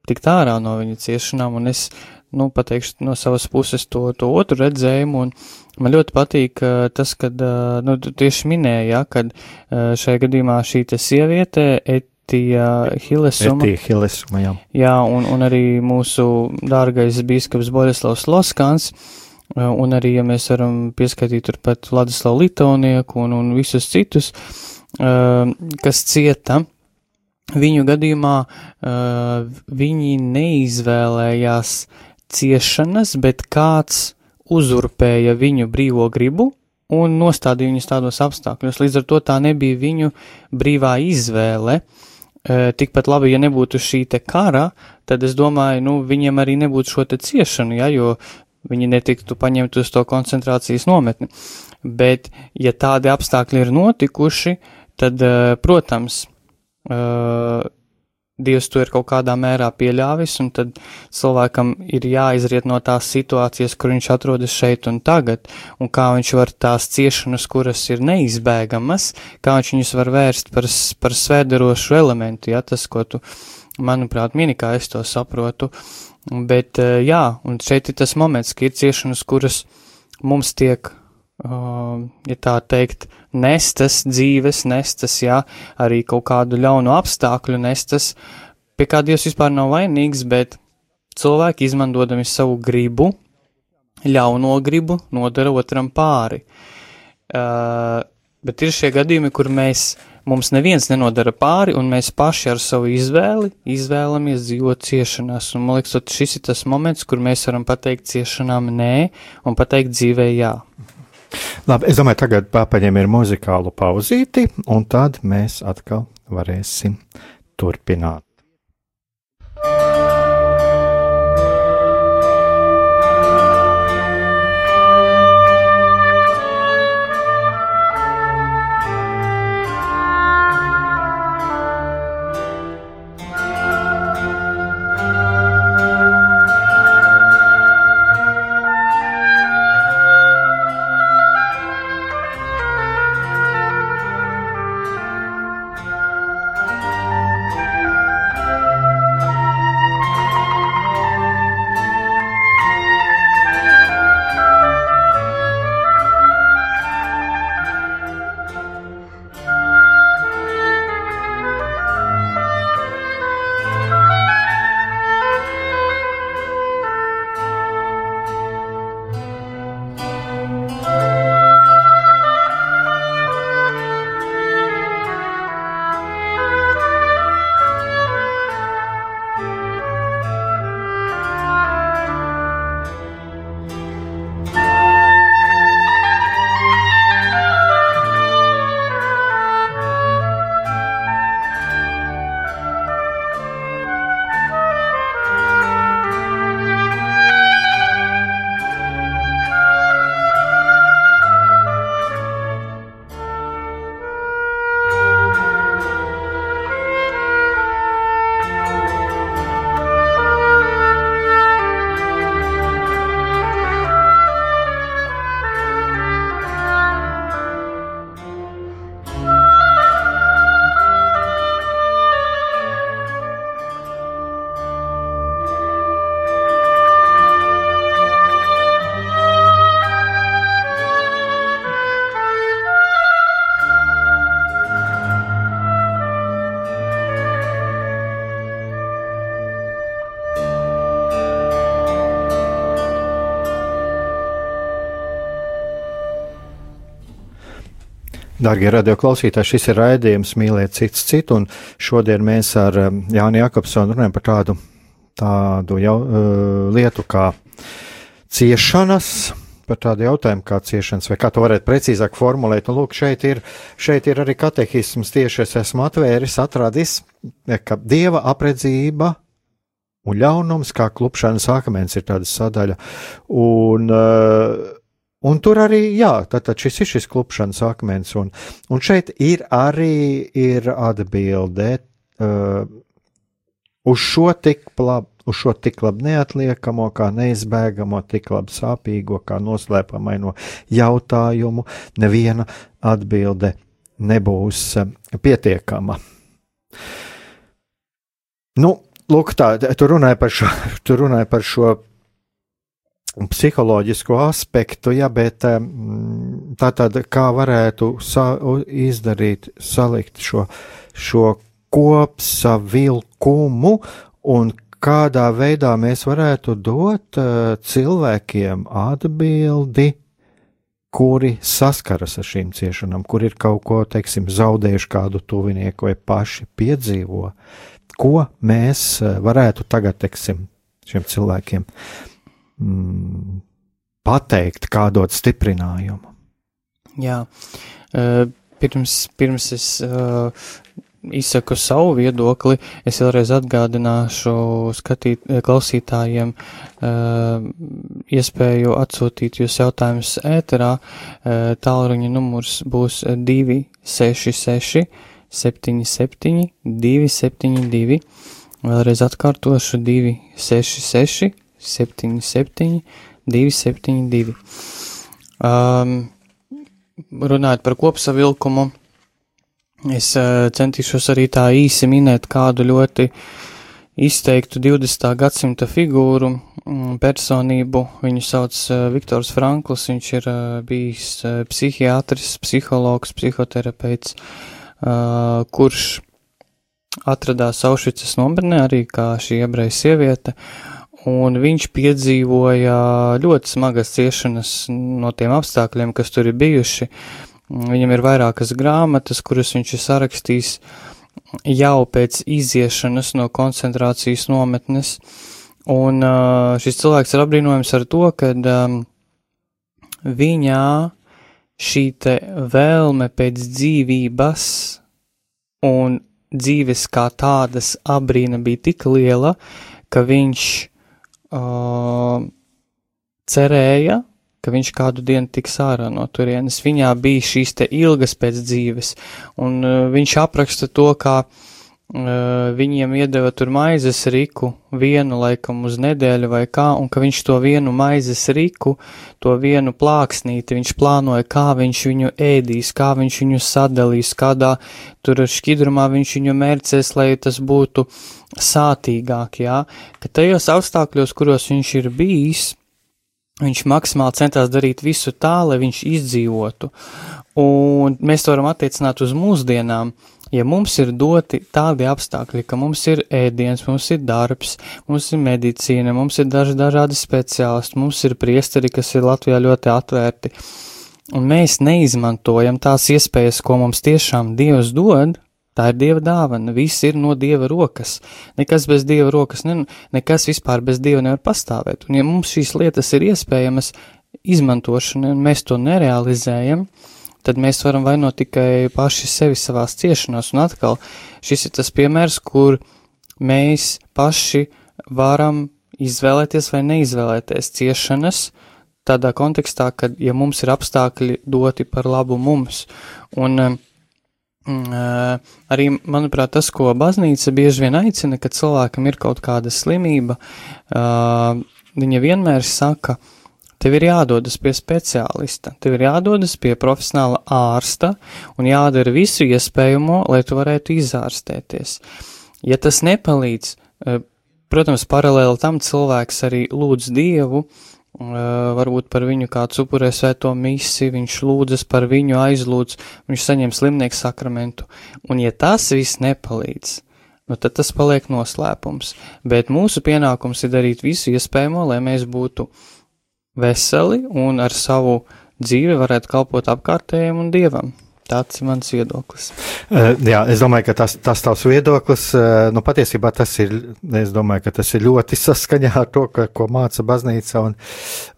tikt ārā no viņu ciešanām, un es, nu, pateikšu no savas puses to, to otru redzējumu, un Man ļoti patīk uh, tas, kad, uh, nu, tieši minēja, ja, kad uh, šajā gadījumā šī sieviete, Etija Hilesuma. Etija Hilesuma, jā. Jā, un, un arī mūsu dārgais bīskaps Boļeslavs Loskans, uh, un arī, ja mēs varam pieskaitīt turpat Vladislavu Litonieku un, un visus citus, uh, kas cieta, viņu gadījumā uh, viņi neizvēlējās ciešanas, bet kāds uzurpēja viņu brīvo gribu un nostādīja viņus tādos apstākļos. Līdz ar to tā nebija viņu brīvā izvēle. Tikpat labi, ja nebūtu šī kara, tad es domāju, nu, viņiem arī nebūtu šo ciešanu, ja, jo viņi netiktu paņemt uz to koncentrācijas nometni. Bet, ja tādi apstākļi ir notikuši, tad, e, protams, e, Dievs to ir kaut kādā mērā pieļāvis, un tad cilvēkam ir jāizriet no tās situācijas, kur viņš atrodas šeit un tagad, un kā viņš var tās ciešanas, kuras ir neizbēgamas, kā viņš viņus var vērst par, par svēdarošu elementu, ja tas, ko tu, manuprāt, mini, kā es to saprotu. Bet, eh, jā, un šeit ir tas moments, ka ir ciešanas, kuras mums tiek Uh, ja tā teikt, nestas dzīves, nestas, jā, arī kaut kādu ļaunu apstākļu nestas, pie kā Dievs vispār nav vainīgs, bet cilvēki izmantojami savu gribu, ļauno gribu, nodara otram pāri. Uh, bet ir šie gadījumi, kur mēs, mums neviens nenodara pāri, un mēs paši ar savu izvēli izvēlamies dzīvot ciešanās, un man liekas, šis ir tas moments, kur mēs varam pateikt ciešanām nē, un pateikt dzīvē jā. Labi, es domāju, tagad paņemsim muzikālu pauzīti, un tad mēs atkal varēsim turpināt. Darbie radioklausītāji, šis ir raidījums Mīlēt cits citu, un šodien mēs ar um, Jāni Jakobsonu runājam par tādu, tādu jau, uh, lietu kā ciešanas, par tādu jautājumu kā ciešanas, vai kā to varētu precīzāk formulēt. Un, lūk, šeit ir, šeit ir arī katehisms tieši es esmu atvēris, atradis, ka dieva apredzība un ļaunums kā klupšanas akmens ir tāda sadaļa. Un, uh, Un tur arī, jā, tātad šis ir šis klupšanas akmens, un, un šeit ir arī ir atbilde uh, uz šo tik labi, uz šo tik labi neatliekamo, kā neizbēgamo, tik labi sāpīgo, kā noslēpamaino jautājumu, neviena atbilde nebūs uh, pietiekama. Nu, lūk, tā, tu runāji par šo, tu runāji par šo psiholoģisko aspektu, ja, bet tā tad kā varētu sa izdarīt, salikt šo, šo kopsavilkumu un kādā veidā mēs varētu dot uh, cilvēkiem atbildi, kuri saskaras ar šīm ciešanām, kur ir kaut ko, teiksim, zaudējuši kādu tuvinieku vai paši piedzīvo, ko mēs varētu tagad, teiksim, šiem cilvēkiem mm, pateikt, kā dot stiprinājumu. Jā, pirms, pirms es izsaku savu viedokli, es vēlreiz atgādināšu skatīt, klausītājiem uh, iespēju atsūtīt jūs jautājumus ēterā. Uh, tālruņa numurs būs 266 77 272. Vēlreiz atkārtošu 266 77, 272. Um, runājot par kopsavilkumu, es uh, centīšos arī tā īsi minēt kādu ļoti izteiktu 20. gadsimta figūru, um, personību. Viņu sauc uh, Viktors Frankls, viņš ir uh, bijis uh, psihiatrs, psihologs, psihoterapeits, kurš atradās Aušvicas nometnē arī kā šī ebreja sieviete. Uh, un viņš piedzīvoja ļoti smagas ciešanas no tiem apstākļiem, kas tur ir bijuši. Viņam ir vairākas grāmatas, kuras viņš ir sarakstījis jau pēc iziešanas no koncentrācijas nometnes, un uh, šis cilvēks ir apbrīnojams ar to, ka um, viņā šī te vēlme pēc dzīvības un dzīves kā tādas abrīna bija tik liela, ka viņš uh, cerēja, ka viņš kādu dienu tiks ārā no turienes. Viņā bija šīs te ilgas pēc dzīves, un uh, viņš apraksta to, kā uh, viņiem iedeva tur maizes riku vienu laikam uz nedēļu vai kā, un ka viņš to vienu maizes riku, to vienu plāksnīti, viņš plānoja, kā viņš viņu ēdīs, kā viņš viņu sadalīs, kādā tur šķidrumā viņš viņu mērcēs, lai tas būtu sātīgāk, jā, ka tajos apstākļos, kuros viņš ir bijis, viņš maksimāli centās darīt visu tā, lai viņš izdzīvotu. Un mēs to varam attiecināt uz mūsdienām. Ja mums ir doti tādi apstākļi, ka mums ir ēdiens, mums ir darbs, mums ir medicīna, mums ir daži dažādi speciālisti, mums ir priesteri, kas ir Latvijā ļoti atvērti, un mēs neizmantojam tās iespējas, ko mums tiešām Dievs dod, Tā ir Dieva dāvana, viss ir no Dieva rokas. Nekas bez Dieva rokas, ne, nekas vispār bez Dieva nevar pastāvēt. Un ja mums šīs lietas ir iespējamas izmantošana, un mēs to nerealizējam, tad mēs varam vainot tikai paši sevi savās ciešanās. Un atkal, šis ir tas piemērs, kur mēs paši varam izvēlēties vai neizvēlēties ciešanas, tādā kontekstā, ka, ja mums ir apstākļi doti par labu mums, un um, arī, manuprāt, tas, ko baznīca bieži vien aicina, kad cilvēkam ir kaut kāda slimība, viņa vienmēr saka, tev ir jādodas pie speciālista, tev ir jādodas pie profesionāla ārsta un jādara visu iespējamo, lai tu varētu izārstēties. Ja tas nepalīdz, protams, paralēli tam cilvēks arī lūdz Dievu, varbūt par viņu kāds upurē svēto misi, viņš lūdzas par viņu, aizlūdz, viņš saņem slimnieku sakramentu. Un ja tas viss nepalīdz, nu tad tas paliek noslēpums. Bet mūsu pienākums ir darīt visu iespējamo, lai mēs būtu veseli un ar savu dzīvi varētu kalpot apkārtējiem un dievam. Tāds ir mans viedoklis. Uh, jā, es domāju, ka tas, tas tavs viedoklis, uh, nu patiesībā tas ir, es domāju, ka tas ir ļoti saskaņā ar to, ka, ko māca baznīca un,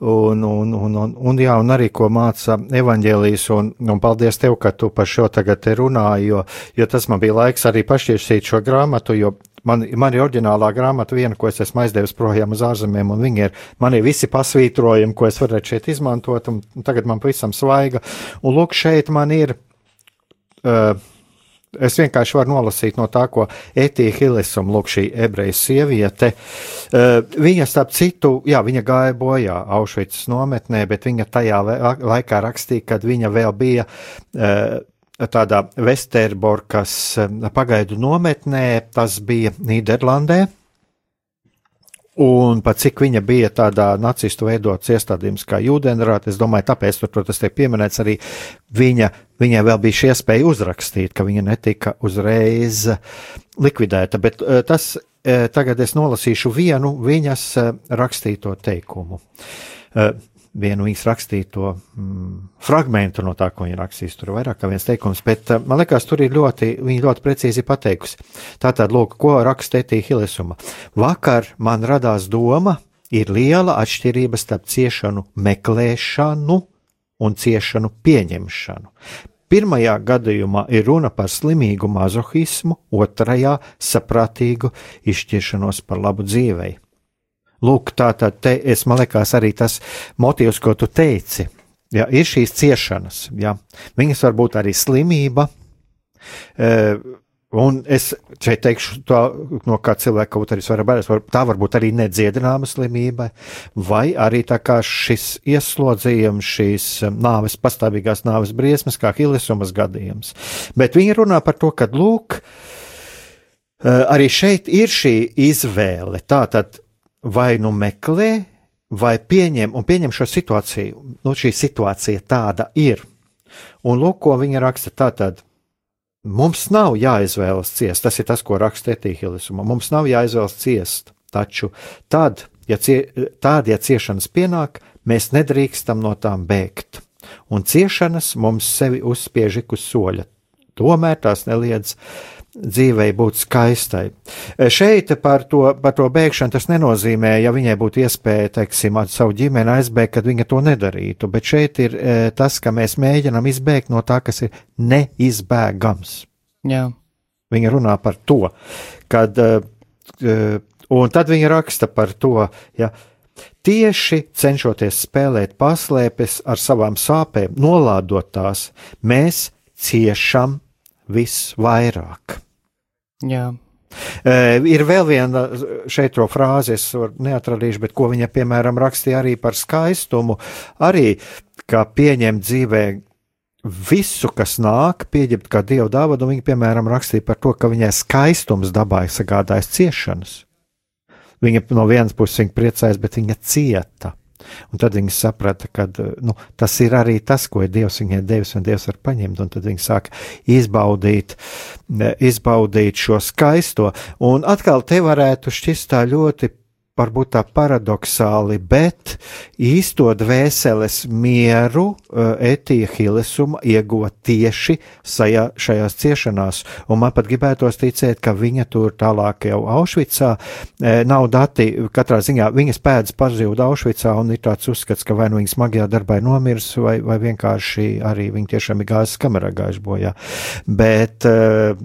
un, un, un, un, un, jā, un arī ko māca evaņģēlijas, un, un paldies tev, ka tu par šo tagad runāji, jo, jo tas man bija laiks arī pašķirsīt šo grāmatu, jo man, man ir oriģinālā grāmata viena, ko es esmu aizdevis projām uz ārzemēm, un viņi ir, man ir visi pasvītrojumi, ko es varētu šeit izmantot, un tagad man pavisam svaiga, un lūk, šeit man ir uh, es vienkārši varu nolasīt no tā, ko Etīna Hilisam, lūk, šī ebreja sieviete. Uh, viņa, starp citu, jā, viņa gāja bojā Aušvicas nometnē, bet viņa tajā laikā rakstīja, kad viņa vēl bija uh, tādā Vesterborkas pagaidu nometnē, tas bija Nīderlandē. Un pat cik viņa bija tādā nacistu veidots iestādījums kā Jūdenrāt, es domāju, tāpēc tur, protams, tiek pieminēts arī viņa, viņai vēl bija šī iespēja uzrakstīt, ka viņa netika uzreiz likvidēta, bet eh, tas eh, tagad es nolasīšu vienu viņas eh, rakstīto teikumu vienu viņas rakstīto mm, fragment no tā, ko viņa rakstīs. Tur ir vairāk kā viens teikums, bet uh, man liekas, tur ir ļoti, viņa ļoti precīzi pateikusi. Tātad, lūk, ko raksta Etija Hilesuma. Vakar man radās doma, ir liela atšķirība starp ciešanu meklēšanu un ciešanu pieņemšanu. Pirmajā gadījumā ir runa par slimīgu mazohismu, otrajā - saprātīgu izšķiršanos par labu dzīvei. Lūk, tā tad es, man liekas, arī tas motīvs, ko tu teici. Ja, ir šīs ciešanas, ja. viņas var būt arī slimība. Uh, un es šeit teikšu, to, no kā cilvēka kaut arī var baidīties, var, tā var būt arī nedziedināma slimība, vai arī tā kā šis ieslodzījums, šīs nāves, pastāvīgās nāves briesmas, kā Hilisumas gadījums. Bet viņi runā par to, ka, lūk, arī šeit ir šī izvēle. Tātad vai nu meklē, vai pieņem un pieņem šo situāciju. Nu, šī situācija tāda ir. Un lūk, ko viņa raksta tātad. Mums nav jāizvēlas ciest, tas ir tas, ko raksta Etīhilisuma. Mums nav jāizvēlas ciest, taču tad, ja, cie, tād, ja ciešanas pienāk, mēs nedrīkstam no tām bēgt. Un ciešanas mums sevi uzspiež ik uz soļa. Tomēr tās neliedz dzīvei būt skaistai. E, šeit par to, par to bēgšanu tas nenozīmē, ja viņai būtu iespēja, teiksim, ar savu ģimeni aizbēgt, kad viņa to nedarītu, bet šeit ir e, tas, ka mēs mēģinam izbēgt no tā, kas ir neizbēgams. Jā. Viņa runā par to, kad, e, un tad viņa raksta par to, ja, Tieši cenšoties spēlēt paslēpes ar savām sāpēm, nolādot tās, mēs ciešam visvairāk. Jā. Uh, ir vēl viena šeit to frāze, es neatradīšu, bet ko viņa, piemēram, rakstīja arī par skaistumu, arī kā pieņemt dzīvē visu, kas nāk, pieņemt kā dievu dāvanu, viņa, piemēram, rakstīja par to, ka viņai skaistums dabā ir sagādājis ciešanas. Viņa no vienas puses viņa priecājas, bet viņa cieta. Un tad viņi saprata, ka nu, tas ir arī tas, ko ir Dievs viņai devis, un Dievs var paņemt. Un tad viņi sāk izbaudīt, izbaudīt šo skaisto. Un atkal te varētu šķist tā ļoti varbūt tā paradoxāli, bet īsto dvēseles mieru eh, Etija Hilesuma ieguva tieši sajā, šajās ciešanās, un man pat gribētos ticēt, ka viņa tur tālāk jau Aušvicā eh, nav dati, katrā ziņā viņas pēdas pazuda Aušvicā, un ir tāds uzskats, ka vai nu viņa smagajā darbā ir nomirs, vai, vai vienkārši arī viņa tiešām ir gāzes kamerā gājuši bojā. Bet uh,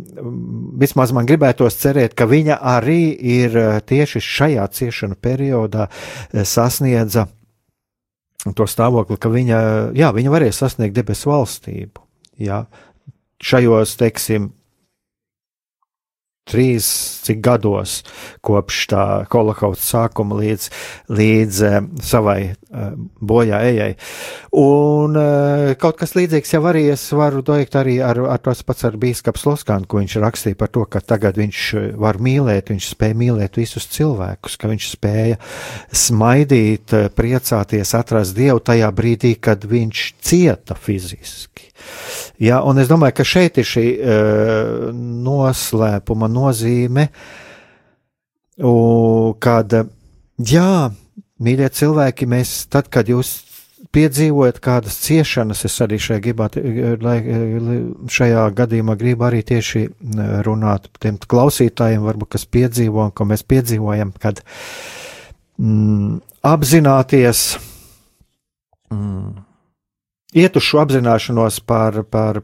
vismaz man gribētos cerēt, ka viņa arī ir tieši šajā ciešanā vēlēšanu periodā eh, sasniedza to stāvokli, ka viņa, jā, viņa varēja sasniegt debesu valstību. Jā. Šajos, teiksim, trīs cik gados kopš tā holokausta sākuma līdz, līdz uh, savai uh, bojā ejai. Un uh, kaut kas līdzīgs jau arī es varu teikt arī ar, ar tos pats ar bīskaps Loskānu, ko viņš rakstīja par to, ka tagad viņš var mīlēt, viņš spēja mīlēt visus cilvēkus, ka viņš spēja smaidīt, priecāties, atrast Dievu tajā brīdī, kad viņš cieta fiziski. Jā, un es domāju, ka šeit ir šī uh, noslēpuma nozīme, kad, jā, mīļie cilvēki, mēs tad, kad jūs piedzīvojat kādas ciešanas, es arī šajā, gribāt, šajā gadījumā gribu arī tieši runāt tiem klausītājiem, varbūt, kas piedzīvo un ko mēs piedzīvojam, kad mm, apzināties, mm, iet uz šo apzināšanos par, par,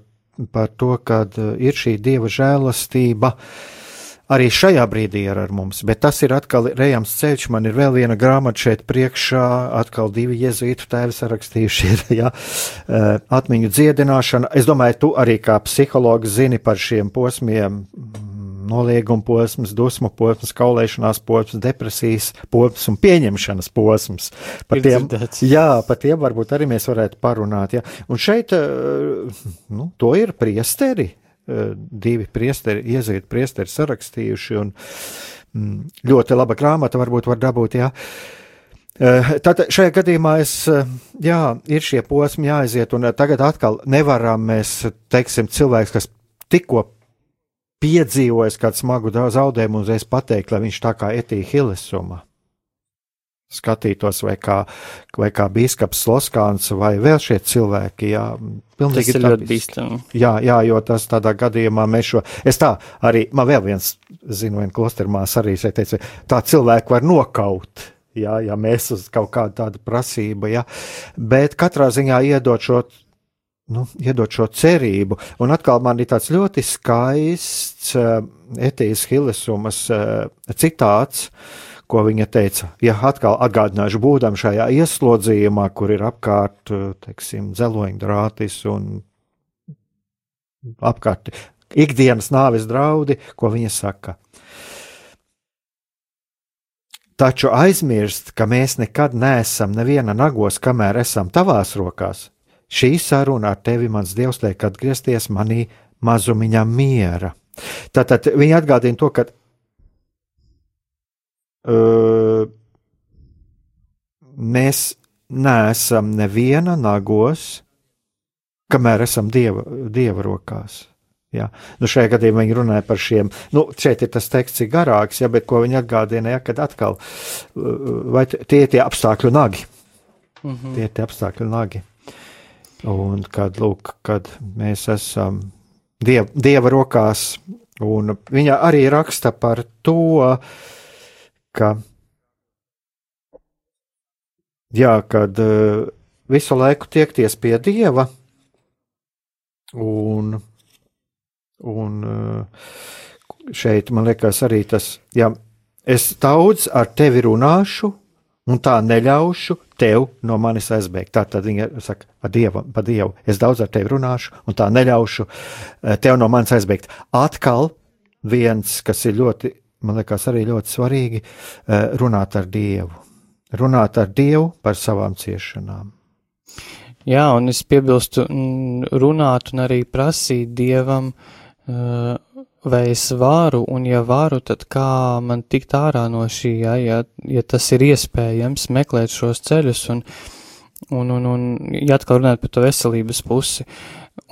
par to, ka ir šī dieva žēlastība, uh, arī šajā brīdī ir ar mums, bet tas ir atkal rejams ceļš. Man ir vēl viena grāmata šeit priekšā, atkal divi jēzuītu tēvi sarakstījuši ir, ja, eh, atmiņu dziedināšana. Es domāju, tu arī kā psihologs zini par šiem posmiem. Nolieguma posms, dusmu posms, kaulēšanās posms, depresijas posms un pieņemšanas posms. Par tiem, jā, par tiem varbūt arī mēs varētu parunāt. Ja. Un šeit, eh, nu, to ir priesteri, divi priesteri, iezīti priesteri sarakstījuši, un mm, ļoti laba grāmata varbūt var dabūt, jā. Eh, tātad šajā gadījumā es, eh, jā, ir šie posmi jāaiziet, un tagad atkal nevaram mēs, teiksim, cilvēks, kas tikko piedzīvojis kādu smagu zaudējumu, uzreiz pateikt, lai viņš tā kā etīja Hilesuma skatītos, vai kā, vai kā biskups Loskāns, vai vēl šie cilvēki. Jā, pilnīgi tas ir ļoti bīstami. Jā, jā, jo tas tādā gadījumā mēs šo, es tā arī, man vēl viens, zinu, viena klostermās arī šeit teica, tā cilvēku var nokaut. Jā, ja mēs uz kaut kādu tādu prasību, jā, bet katrā ziņā iedot šo nu, iedot šo cerību. Un atkal man ir tāds ļoti skaists uh, Etijas Hilesumas uh, citāts, uh, ko viņa teica. Ja atkal atgādināšu, būdam šajā ieslodzījumā, kur ir apkārt, teiksim, dzeloņdrātis un apkārt ikdienas nāves draudi, ko viņa saka. Taču aizmirst, ka mēs nekad neesam neviena nagos, kamēr esam tavās rokās. Šī saruna ar tevi, mans dievs, liek atgriezties manī mazumiņā miera. Tātad viņa atgādina to, ka mēs neesam neviena nagos, kamēr esam dieva, dieva rokās. Jā. Nu, šajā gadījumā viņi runāja par šiem, nu, šeit ir tas teksts ir garāks, ja, bet ko viņi atgādina, ja, kad atkal, vai tie ir tie apstākļu nagi. Mm -hmm. Tie ir tie apstākļu nagi. Un kad, lūk, kad mēs esam diev, dieva rokās, un viņa arī raksta par to, uh, ka, jā, kad uh, visu laiku tiekties pie dieva un, un uh, šeit man liekas arī tas, ja es daudz ar tevi runāšu, un tā neļaušu tev no manis aizbēgt. Tā tad viņa saka, pa dievu, pa dievu, es daudz ar tevi runāšu, un tā neļaušu eh, tev no manis aizbēgt. Atkal viens, kas ir ļoti man liekas, arī ļoti svarīgi eh, runāt ar Dievu. Runāt ar Dievu par savām ciešanām. Jā, un es piebilstu, runāt un arī prasīt Dievam, eh, vai es varu, un ja varu, tad kā man tikt ārā no šī, ja, ja, ja tas ir iespējams, meklēt šos ceļus, un, un, un, un ja atkal runāt par to veselības pusi.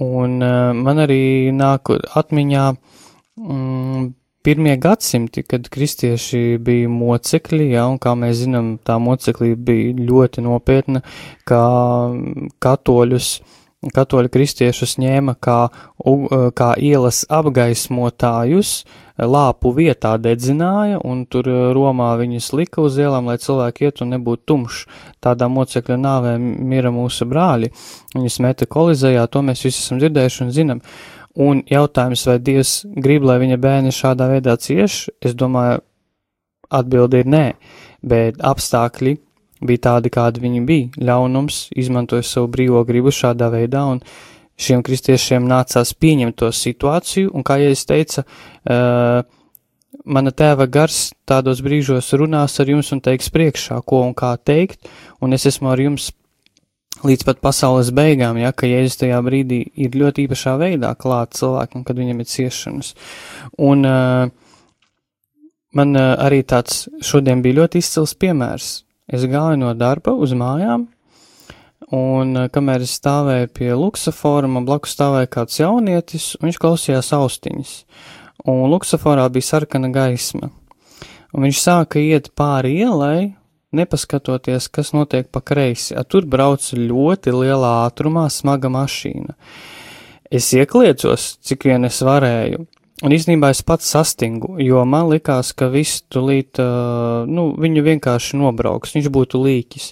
Un uh, man arī nāk atmiņā mm, pirmie gadsimti, kad kristieši bija mocekļi, ja, un kā mēs zinām, tā moceklī bija ļoti nopietna, kā katoļus, katoļu kristiešus ņēma kā, kā ielas apgaismotājus, lāpu vietā dedzināja, un tur Romā viņus lika uz ielām, lai cilvēki iet un nebūtu tumšs. Tādā mocekļa nāvē mira mūsu brāļi. Viņus meta kolizējā, to mēs visi esam dzirdējuši un zinām. Un jautājums, vai Dievs grib, lai viņa bērni šādā veidā cieš, es domāju, atbildi ir nē, bet apstākļi bija tādi, kādi viņi bija. Ļaunums izmantoja savu brīvo gribu šādā veidā, un šiem kristiešiem nācās pieņemt to situāciju, un kā jau es teicu, uh, mana tēva gars tādos brīžos runās ar jums un teiks priekšā, ko un kā teikt, un es esmu ar jums līdz pat pasaules beigām, ja, ka Jēzus tajā brīdī ir ļoti īpašā veidā klāt cilvēkam, kad viņam ir ciešanas. Un uh, man uh, arī tāds šodien bija ļoti izcils piemērs. Es gāju no darba uz mājām, un uh, kamēr es stāvēju pie luksafora, man blakus stāvēja kāds jaunietis, un viņš klausījās austiņas. Un luksaforā bija sarkana gaisma. Un viņš sāka iet pāri ielai, nepaskatoties, kas notiek pa kreisi. A, tur brauc ļoti lielā ātrumā smaga mašīna. Es iekliecos, cik vien es varēju, un īstenībā es pats sastingu, jo man likās, ka viss tulīt, uh, nu, viņu vienkārši nobrauks, viņš būtu līķis.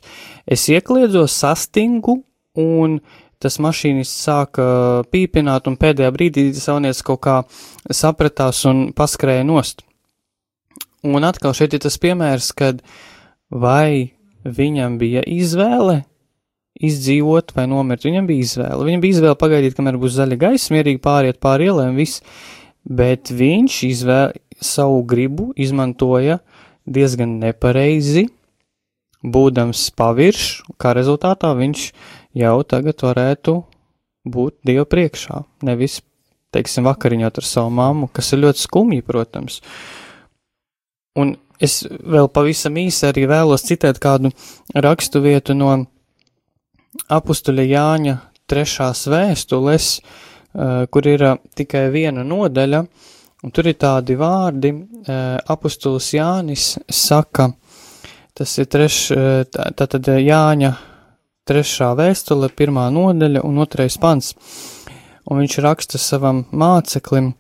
Es iekliedzos, sastingu, un tas mašīnists sāka pīpināt, un pēdējā brīdī sauniec kaut kā sapratās un paskrēja nost. Un atkal šeit ir tas piemērs, kad vai viņam bija izvēle izdzīvot vai nomirt. Viņam bija izvēle. Viņam bija izvēle pagaidīt, kamēr būs zaļa gaisa, mierīgi pāriet pāri ielēm, viss. Bet viņš izvēle, savu gribu izmantoja diezgan nepareizi, būdams pavirš, kā rezultātā viņš jau tagad varētu būt Dieva priekšā. Nevis, teiksim, vakariņot ar savu mammu, kas ir ļoti skumji, protams. Un es vēl pavisam īsi arī vēlos citēt kādu rakstu vietu no apustuļa Jāņa trešās vēstules, eh, kur ir eh, tikai viena nodaļa, un tur ir tādi vārdi, eh, apustulis Jānis saka, tas ir treš, tātad Jāņa trešā vēstule, pirmā nodaļa un otrais pants, un viņš raksta savam māceklim,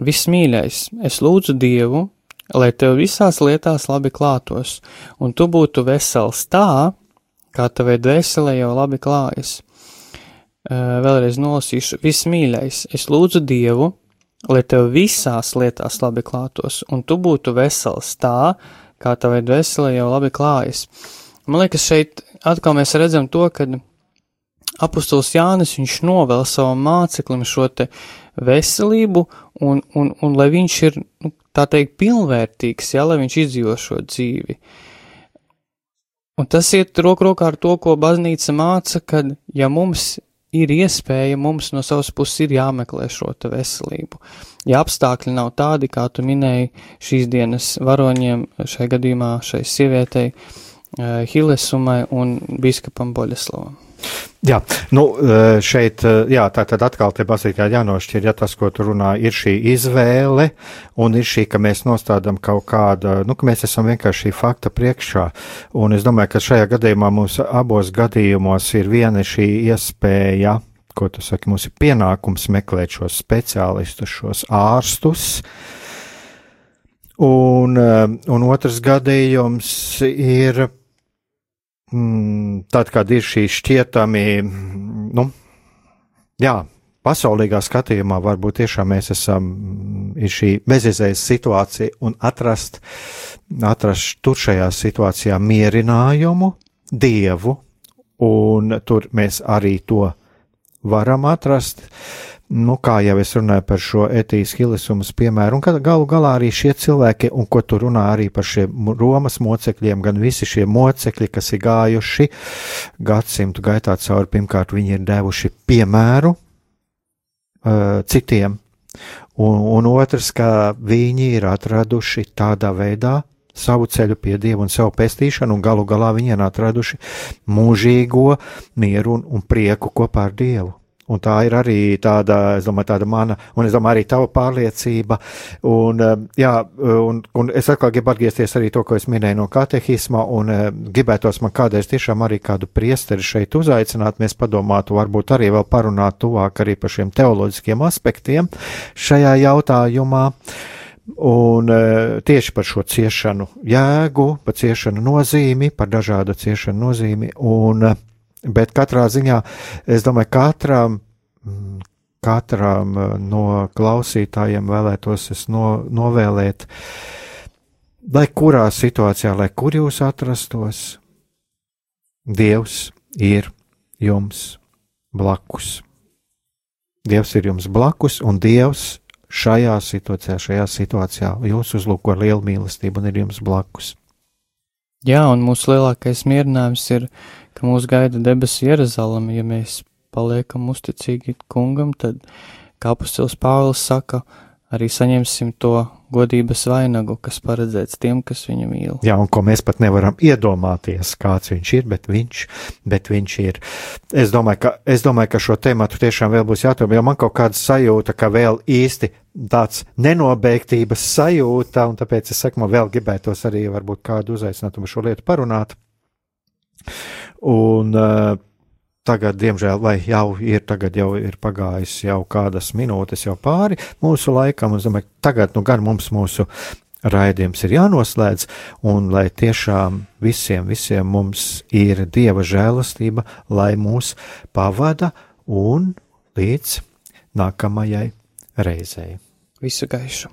vismīļais, es lūdzu Dievu, lai tev visās lietās labi klātos, un tu būtu vesels tā, kā tavai dvēselē jau labi klājas. Vēlreiz nolasīšu, vismīļais, es lūdzu Dievu, lai tev visās lietās labi klātos, un tu būtu vesels tā, kā tavai dvēselē jau labi klājas. Man liekas, šeit atkal mēs redzam to, ka apustulis Jānis, viņš novēl savam māceklim šo te veselību, un, un, un lai viņš ir, nu, tā teikt, pilnvērtīgs, ja, lai viņš izdzīvo šo dzīvi. Un tas iet roku rokā ar to, ko baznīca māca, kad, ja mums ir iespēja, mums no savas puses ir jāmeklē šo veselību. Ja apstākļi nav tādi, kā tu minēji šīs dienas varoņiem, šai gadījumā šai sievietei, uh, Hilesumai un biskupam Boļeslavam. Jā, nu, eh, šeit, eh, jā, tā tad atkal te bazītā jānošķir, ja tas, ko tu runā, ir šī izvēle, un ir šī, ka mēs nostādam kaut kādu, nu, ka mēs esam vienkārši šī fakta priekšā, un es domāju, ka šajā gadījumā mums abos gadījumos ir viena šī iespēja, ko tu saki, mums ir pienākums meklēt šos speciālistus, šos ārstus, un, eh, un otrs gadījums ir, mm, tad, kad ir šī šķietami, nu, jā, pasaulīgā skatījumā varbūt tiešām mēs esam, ir šī bezizējas situācija un atrast, atrast tur šajā situācijā mierinājumu, dievu, un tur mēs arī to varam atrast. Nu, kā jau es runāju par šo etijas hilisumas piemēru, un galu galā arī šie cilvēki, un ko tu runā arī par šiem Romas mocekļiem, gan visi šie mocekļi, kas ir gājuši gadsimtu gaitā cauri, pirmkārt, viņi ir devuši piemēru uh, citiem, un, un otrs, ka viņi ir atraduši tādā veidā savu ceļu pie Dieva un savu pestīšanu, un galu galā viņi ir atraduši mūžīgo mieru un, un prieku kopā ar Dievu. Un tā ir arī tāda, es domāju, tāda mana, un es domāju, arī tava pārliecība. Un, eh, jā, un, un es atkal gribu atgriezties arī to, ko es minēju no katehisma, un eh, gribētos man kādreiz tiešām arī kādu priesteri šeit uzaicināt, mēs padomātu, varbūt arī vēl parunāt tuvāk arī par šiem teoloģiskiem aspektiem šajā jautājumā. Un uh, tieši par šo ciešanu jēgu, par ciešanu nozīmi, par dažādu ciešanu nozīmi. Un, uh, Bet katrā ziņā es domāju, katram, mm, katram eh, no klausītājiem vēlētos es no, novēlēt, lai kurā situācijā, lai kur jūs atrastos, Dievs ir jums blakus. Dievs ir jums blakus, un Dievs šajā situācijā, šajā situācijā jūs uzlūko ar lielu mīlestību un ir jums blakus. Jā, un mūsu lielākais mierinājums ir ka mūs gaida debesu Jeruzaleme, ja mēs paliekam uzticīgi kungam, tad, kā apustils Pāvils saka, arī saņemsim to godības vainagu, kas paredzēts tiem, kas viņu mīl. Jā, un ko mēs pat nevaram iedomāties, kāds viņš ir, bet viņš, bet viņš ir. Es domāju, ka, es domāju, ka šo tēmatu tiešām vēl būs jāturpina, jo man kaut kāda sajūta, ka vēl īsti tāds nenobeigtības sajūta, un tāpēc es saku, man vēl gribētos arī varbūt kādu uzaicināt un šo lietu parunāt Un uh, tagad, diemžēl, vai jau ir, tagad jau ir pagājis jau kādas minūtes jau pāri mūsu laikam, un domāju, tagad nu gan mums mūsu raidījums ir jānoslēdz, un lai tiešām visiem, visiem mums ir Dieva žēlastība, lai mūs pavada un līdz nākamajai reizei. Visu gaišu!